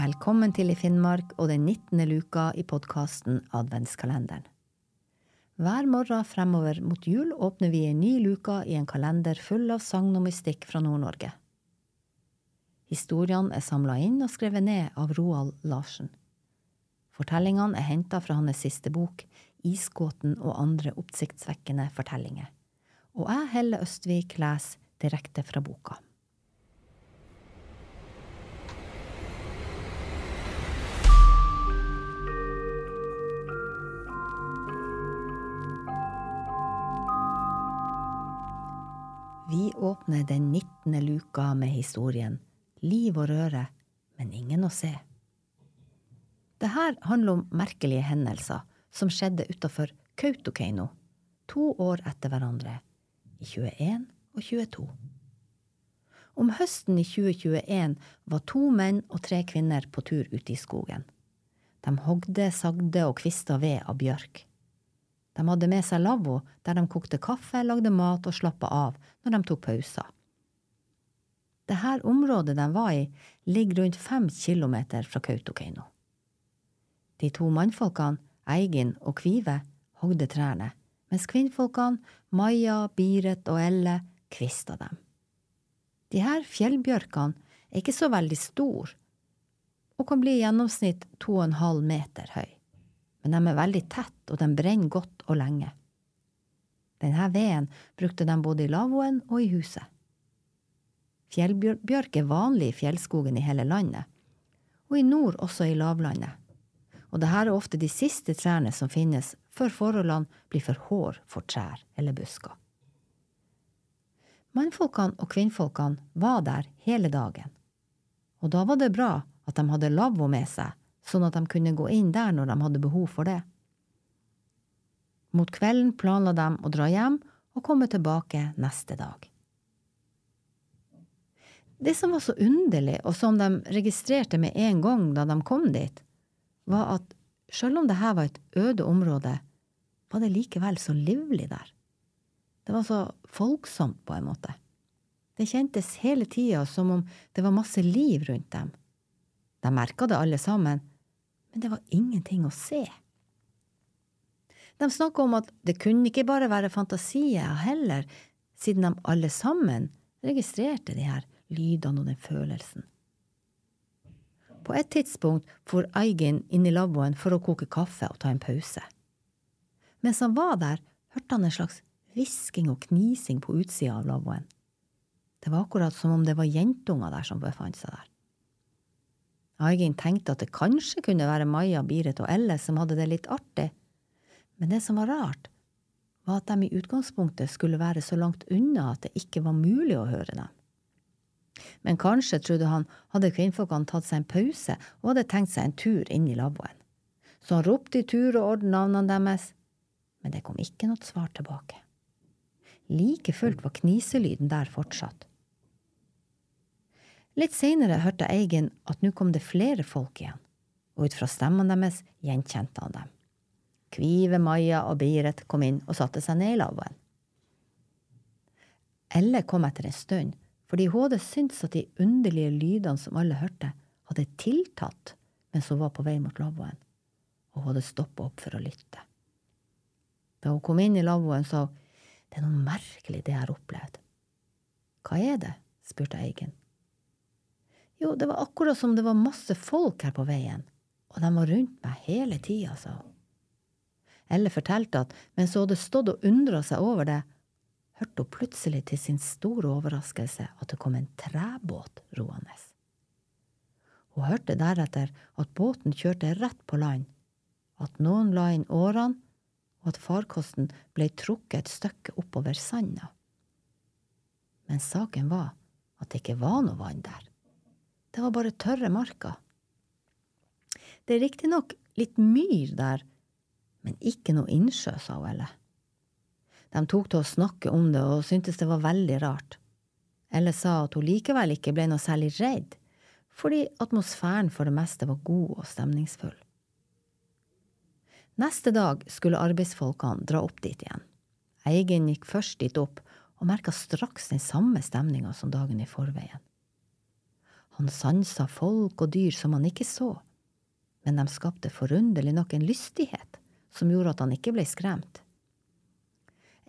Velkommen til I Finnmark og den 19. luka i podkasten Adventskalenderen. Hver morgen fremover mot jul åpner vi en ny luka i en kalender full av sagn og mystikk fra Nord-Norge. Historiene er samla inn og skrevet ned av Roald Larsen. Fortellingene er henta fra hans siste bok, Isgåten og andre oppsiktsvekkende fortellinger. Og jeg, Helle Østvik, leser direkte fra boka. Åpner den 19. luka med historien Liv og røre, men ingen å se. Det her handler om merkelige hendelser som skjedde utafor Kautokeino, to år etter hverandre, i 21 og 22. Om høsten i 2021 var to menn og tre kvinner på tur ute i skogen. De hogde, sagde og kvista ved av bjørk. De hadde med seg lavvo, der de kokte kaffe, lagde mat og slappa av når de tok pauser. Dette området de var i, ligger rundt fem kilometer fra Kautokeino. De to mannfolkene, Eigin og Kvive, hogde trærne, mens kvinnfolkene, Maja, Biret og Elle, kvista dem. De her fjellbjørkene er ikke så veldig store, og kan bli i gjennomsnitt to og en halv meter høy men de er veldig tett, og de brenner godt og lenge. Denne veden brukte de både i lavvoen og i huset. Fjellbjørk er vanlig i fjellskogen i hele landet, og i nord også i lavlandet, og dette er ofte de siste trærne som finnes før forholdene blir for hår for trær eller busker. Mannfolkene og kvinnfolkene var der hele dagen, og da var det bra at de hadde lavvo med seg sånn at de kunne gå inn der når de hadde behov for det. Mot kvelden planla de å dra hjem og komme tilbake neste dag. Det som var så underlig, og som de registrerte med en gang da de kom dit, var at selv om dette var et øde område, var det likevel så livlig der. Det var så folksomt, på en måte. Det kjentes hele tida som om det var masse liv rundt dem. De merka det alle sammen, men det var ingenting å se. De snakka om at det kunne ikke bare være fantasier heller, siden de alle sammen registrerte de her lydene og den følelsen. På et tidspunkt for Eigen inn i lavvoen for å koke kaffe og ta en pause. Mens han var der, hørte han en slags hvisking og knising på utsida av lavvoen. Det var akkurat som om det var jentunger der som befant seg der. Aigen tenkte at det kanskje kunne være Maja, Biret og Elle som hadde det litt artig, men det som var rart, var at de i utgangspunktet skulle være så langt unna at det ikke var mulig å høre dem. Men kanskje, trodde han, hadde kvinnfolkene tatt seg en pause og hadde tenkt seg en tur inn i lavvoen. Så han ropte i tur og orden navnene deres, men det kom ikke noe svar tilbake. Like fullt var kniselyden der fortsatt. Litt seinere hørte Eigen at nå kom det flere folk igjen, og ut fra stemmene deres gjenkjente han dem. Kvive, Maja og Biret kom inn og satte seg ned i lavvoen. Elle kom etter en stund, fordi hun hadde syntes at de underlige lydene som alle hørte, hadde tiltatt mens hun var på vei mot lavvoen, og hun hadde stoppa opp for å lytte. Da hun kom inn i lavvoen, sa hun det er noe merkelig det jeg har opplevd. Hva er det? spurte Eigen. Jo, det var akkurat som det var masse folk her på veien, og de var rundt meg hele tida, sa hun. Elle fortalte at mens hun hadde stått og undra seg over det, hørte hun plutselig til sin store overraskelse at det kom en trebåt roende. Hun hørte deretter at båten kjørte rett på land, at noen la inn årene, og at farkosten ble trukket et stykke oppover sanda. Men saken var at det ikke var noe vann der. Det var bare tørre marker. Det er riktignok litt myr der, men ikke noe innsjø, sa Elle. De tok til å snakke om det og syntes det var veldig rart. Elle sa at hun likevel ikke ble noe særlig redd, fordi atmosfæren for det meste var god og stemningsfull. Neste dag skulle arbeidsfolkene dra opp dit igjen. Eigen gikk først dit opp og merka straks den samme stemninga som dagen i forveien. Han sansa folk og dyr som han ikke så, men de skapte forunderlig nok en lystighet som gjorde at han ikke ble skremt.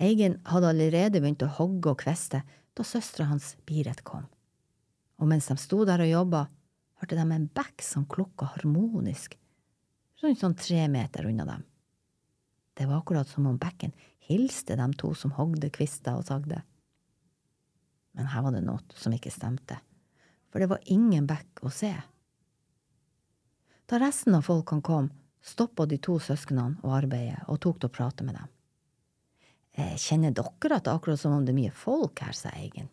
Eigen hadde allerede begynt å hogge og kveste da søstera hans Biret kom, og mens de sto der og jobba, hørte de en bekk som klukka harmonisk, rundt sånn tre meter unna dem. Det var akkurat som om bekken hilste de to som hogde kvister og sagde. Men her var det noe som ikke stemte, for det var ingen bekk å se. Da resten av folkene kom, stoppa de to søsknene å arbeide og tok til å prate med dem. «Eh, kjenner dere at det er akkurat som om det er mye folk her, sa Eigen.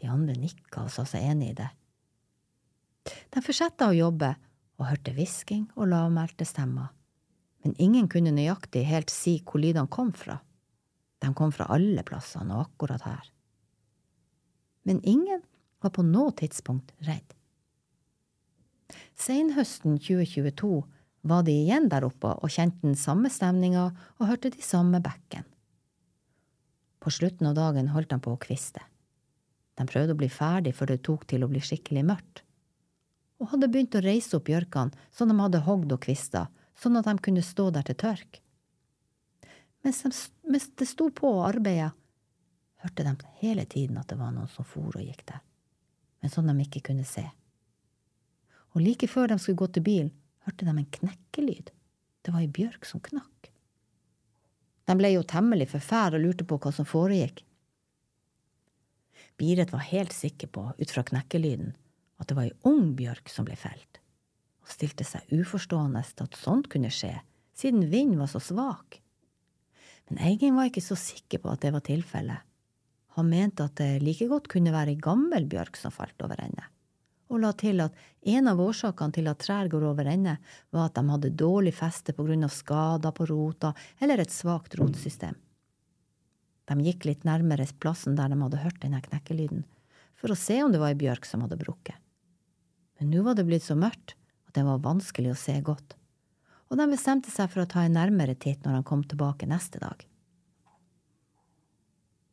De andre nikka og sa seg enig i det. De fortsatte å jobbe og hørte hvisking og lavmælte stemmer, men ingen kunne nøyaktig helt si hvor lydene kom fra. De kom fra alle plassene og akkurat her. Men ingen var på noe tidspunkt redd. Senhøsten 2022 var de igjen der oppe og kjente den samme stemninga og hørte de samme bekken. På slutten av dagen holdt de på å kviste. De prøvde å bli ferdig før det tok til å bli skikkelig mørkt, og hadde begynt å reise opp bjørkene som de hadde hogd og kvista, sånn at de kunne stå der til tørk. Mens, de, mens det sto på og arbeidet, hørte de hele tiden at det var noen som for og gikk der, men som de ikke kunne se. Og like før de skulle gå til bilen, hørte de en knekkelyd. Det var ei bjørk som knakk. De ble jo temmelig forfæra og lurte på hva som foregikk. Biret var helt sikker på, ut fra knekkelyden, at det var ei ung bjørk som ble felt, og stilte seg uforstående til at sånt kunne skje, siden vinden var så svak. Men Eigen var ikke så sikker på at det var tilfellet. Han mente at det like godt kunne være ei gammel bjørk som falt over ende og la til at en av årsakene til at trær går over ende, var at de hadde dårlig feste på grunn av skader på rota eller et svakt rotsystem. De gikk litt nærmere plassen der de hadde hørt denne knekkelyden, for å se om det var ei bjørk som hadde brukket. Men nå var det blitt så mørkt at det var vanskelig å se godt, og de bestemte seg for å ta en nærmere titt når han kom tilbake neste dag.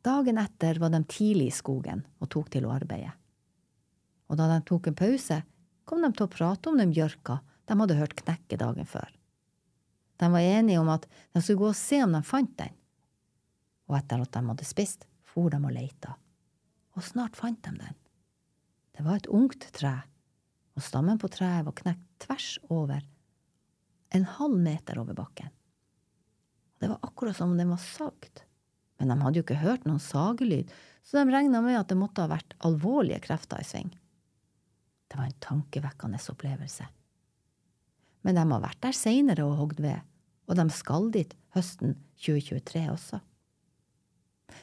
Dagen etter var de tidlig i skogen og tok til å arbeide og da de tok en pause, kom de til å prate om den bjørka de hadde hørt knekke dagen før. De var enige om at de skulle gå og se om de fant den, og etter at de hadde spist, for de og leita, og snart fant de den. Det var et ungt tre, og stammen på treet var knekt tvers over, en halv meter over bakken. Det var akkurat som om den var sagd, men de hadde jo ikke hørt noen sagelyd, så de regna med at det måtte ha vært alvorlige krefter i sving. Det var en tankevekkende opplevelse. Men de har vært der seinere og hogd ved, og de skal dit høsten 2023 også.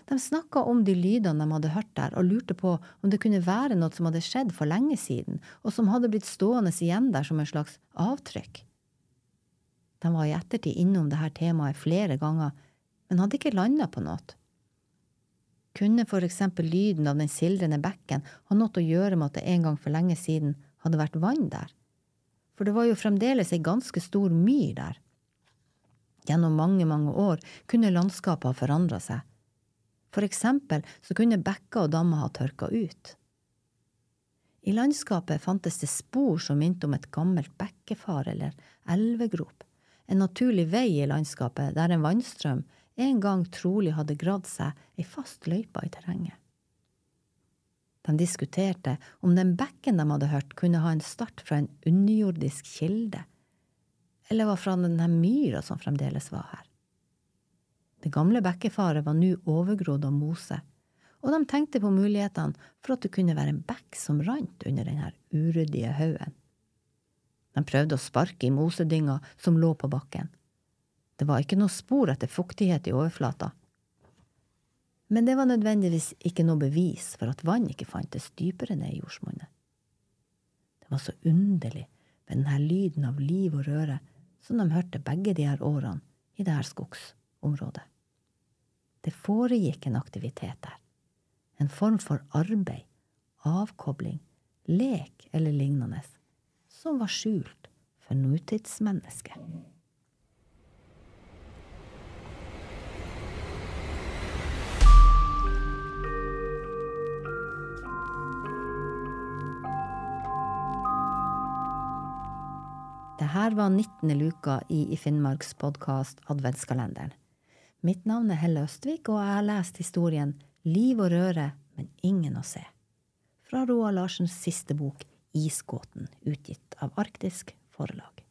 De snakka om de lydene de hadde hørt der, og lurte på om det kunne være noe som hadde skjedd for lenge siden, og som hadde blitt stående igjen der som en slags avtrykk. De var i ettertid innom dette temaet flere ganger, men hadde ikke landa på noe. Kunne for eksempel lyden av den sildrende bekken ha noe å gjøre med at det en gang for lenge siden hadde vært vann der? For det var jo fremdeles ei ganske stor myr der. Gjennom mange, mange år kunne landskapet ha forandra seg. For eksempel så kunne bekker og dammer ha tørka ut. I landskapet fantes det spor som minte om et gammelt bekkefar eller elvegrop, en naturlig vei i landskapet der en vannstrøm en gang trolig hadde gravd seg ei fast løype i terrenget. De diskuterte om den bekken de hadde hørt, kunne ha en start fra en underjordisk kilde, eller var fra denne myra som fremdeles var her. Det gamle bekkefaret var nå overgrodd av mose, og de tenkte på mulighetene for at det kunne være en bekk som rant under denne uryddige haugen. De prøvde å sparke i mosedynga som lå på bakken, det var ikke noe spor etter fuktighet i overflata. Men det var nødvendigvis ikke noe bevis for at vann ikke fantes dypere ned i jordsmonnet. Det var så underlig med denne lyden av liv og røre som de hørte begge de her årene i dette skogsområdet. Det foregikk en aktivitet der, en form for arbeid, avkobling, lek eller lignende, som var skjult for nåtidsmennesket. Det her var 19. luka i I Finnmarks podkast Adventskalenderen. Mitt navn er Helle Østvik, og jeg har lest historien Liv og røre, men ingen å se. Fra Roald Larsens siste bok Isgåten, utgitt av Arktisk Forlag.